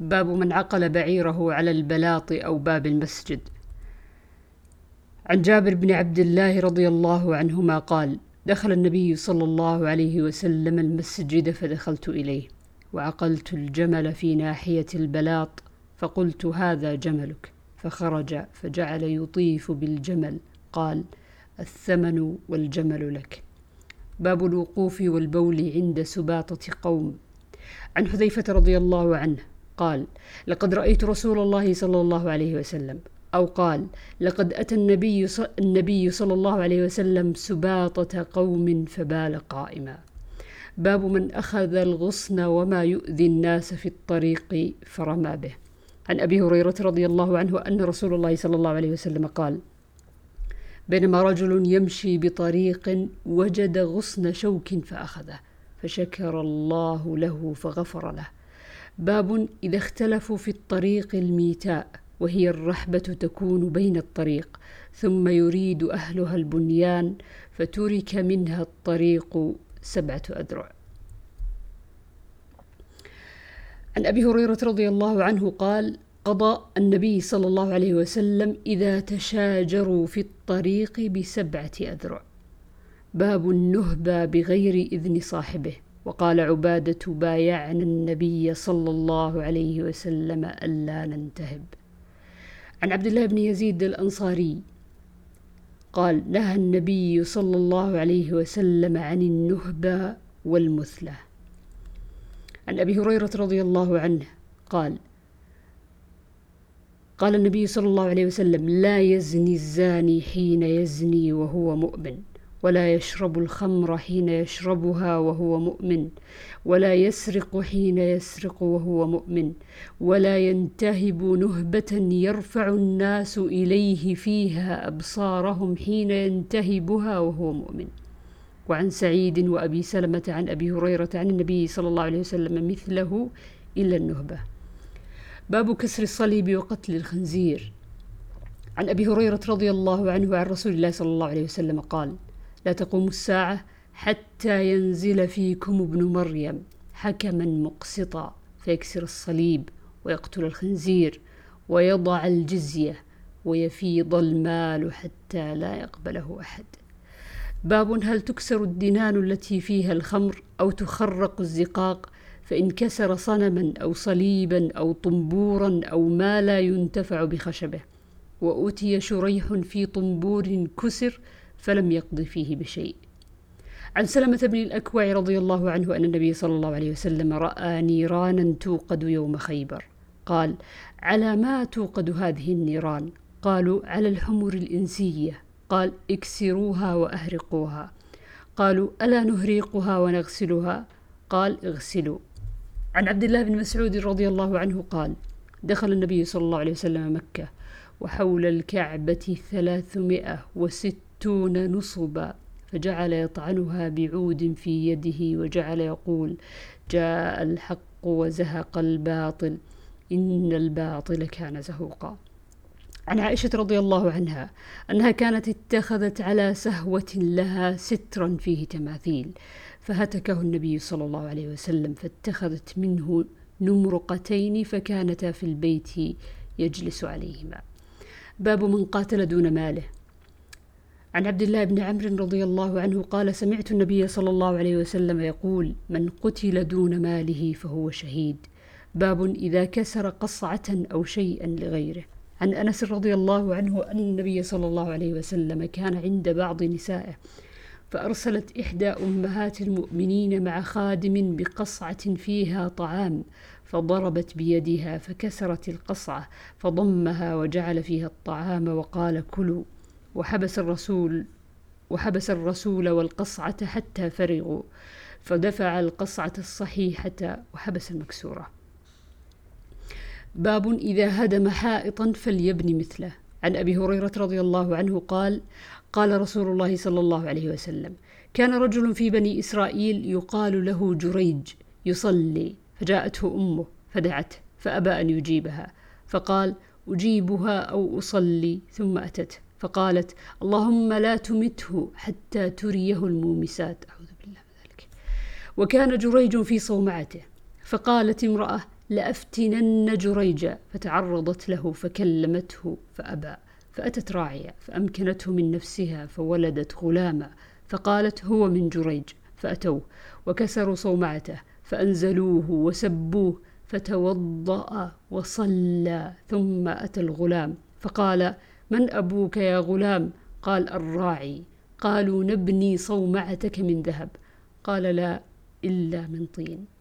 باب من عقل بعيره على البلاط أو باب المسجد. عن جابر بن عبد الله رضي الله عنهما قال دخل النبي صلى الله عليه وسلم المسجد فدخلت إليه وعقلت الجمل في ناحية البلاط فقلت هذا جملك. فخرج فجعل يطيف بالجمل قال الثمن والجمل لك. باب الوقوف والبول عند سباطة قوم. عن حذيفة رضي الله عنه قال لقد رأيت رسول الله صلى الله عليه وسلم. أو قال لقد أتى النبي, النبي صلى الله عليه وسلم سباطة قوم فبال قائما. باب من أخذ الغصن وما يؤذي الناس في الطريق فرمى به. عن أبي هريرة رضي الله عنه أن رسول الله صلى الله عليه وسلم قال بينما رجل يمشي بطريق وجد غصن شوك فأخذه فشكر الله له فغفر له. باب إذا اختلفوا في الطريق الميتاء وهي الرحبة تكون بين الطريق ثم يريد أهلها البنيان فترك منها الطريق سبعة أذرع. عن أبي هريرة رضي الله عنه قال قضى النبي صلى الله عليه وسلم إذا تشاجروا في الطريق بسبعة أذرع. باب النهبة بغير إذن صاحبه. وقال عبادة بايعنا النبي صلى الله عليه وسلم ألا ننتهب. عن عبد الله بن يزيد الأنصاري قال نهى النبي صلى الله عليه وسلم عن النهبة والمثلة. عن أبي هريرة رضي الله عنه قال قال النبي صلى الله عليه وسلم لا يزني الزاني حين يزني وهو مؤمن. ولا يشرب الخمر حين يشربها وهو مؤمن ولا يسرق حين يسرق وهو مؤمن ولا ينتهب نهبة يرفع الناس إليه فيها أبصارهم حين ينتهبها وهو مؤمن. وعن سعيد وأبي سلمة عن أبي هريرة عن النبي صلى الله عليه وسلم مثله إلا النهبة. باب كسر الصليب وقتل الخنزير. عن أبي هريرة رضي الله عنه عن رسول الله صلى الله عليه وسلم قال لا تقوم الساعة حتى ينزل فيكم ابن مريم حكما مقسطا فيكسر الصليب ويقتل الخنزير ويضع الجزية ويفيض المال حتى لا يقبله أحد. باب هل تكسر الدنان التي فيها الخمر أو تخرق الزقاق؟ فإن كسر صنما أو صليبا أو طنبورا أو ما لا ينتفع بخشبه. وأتي شريح في طنبور كسر فلم يقض فيه بشيء. عن سلمة بن الأكوع رضي الله عنه أن النبي صلى الله عليه وسلم رأى نيرانا توقد يوم خيبر. قال على ما توقد هذه النيران؟ قالوا على الحمر الإنسية. قال اكسروها وأهرقوها. قالوا ألا نهريقها ونغسلها؟ قال اغسلوا. عن عبد الله بن مسعود رضي الله عنه قال دخل النبي صلى الله عليه وسلم مكة وحول الكعبة ثلاثمائة وست ستون نصبا؟ فجعل يطعنها بعود في يده وجعل يقول جاء الحق وزهق الباطل إن الباطل كان زهوقا. عن عائشة رضي الله عنها أنها كانت اتخذت على سهوة لها سترا فيه تماثيل فهتكه النبي صلى الله عليه وسلم فاتخذت منه نمرقتين فكانتا في البيت يجلس عليهما. باب من قاتل دون ماله. عن عبد الله بن عمرو رضي الله عنه قال سمعت النبي صلى الله عليه وسلم يقول من قتل دون ماله فهو شهيد. باب إذا كسر قصعة أو شيئا لغيره. عن أنس رضي الله عنه أن النبي صلى الله عليه وسلم كان عند بعض نسائه فأرسلت إحدى أمهات المؤمنين مع خادم بقصعة فيها طعام فضربت بيدها فكسرت القصعة فضمها وجعل فيها الطعام وقال كلوا. وحبس الرسول وحبس الرسول والقصعة حتى فرغوا فدفع القصعة الصحيحة وحبس المكسورة. باب إذا هدم حائطا فليبني مثله. عن أبي هريرة رضي الله عنه قال قال رسول الله صلى الله عليه وسلم كان رجل في بني إسرائيل يقال له جريج يصلي فجاءته أمه فدعته فأبى أن يجيبها فقال أجيبها أو أصلي ثم أتته. فقالت اللهم لا تمته حتى تريه المومسات. أعوذ بالله من ذلك. وكان جريج في صومعته فقالت امرأة لأفتنن جريجا فتعرضت له فكلمته فأبى فأتت راعية فأمكنته من نفسها فولدت غلاما. فقالت هو من جريج. فأتوه وكسروا صومعته فأنزلوه وسبوه فتوضأ وصلى ثم أتى الغلام. فقال من أبوك يا غلام؟ قال الراعي. قالوا نبني صومعتك من ذهب. قال لا إلا من طين.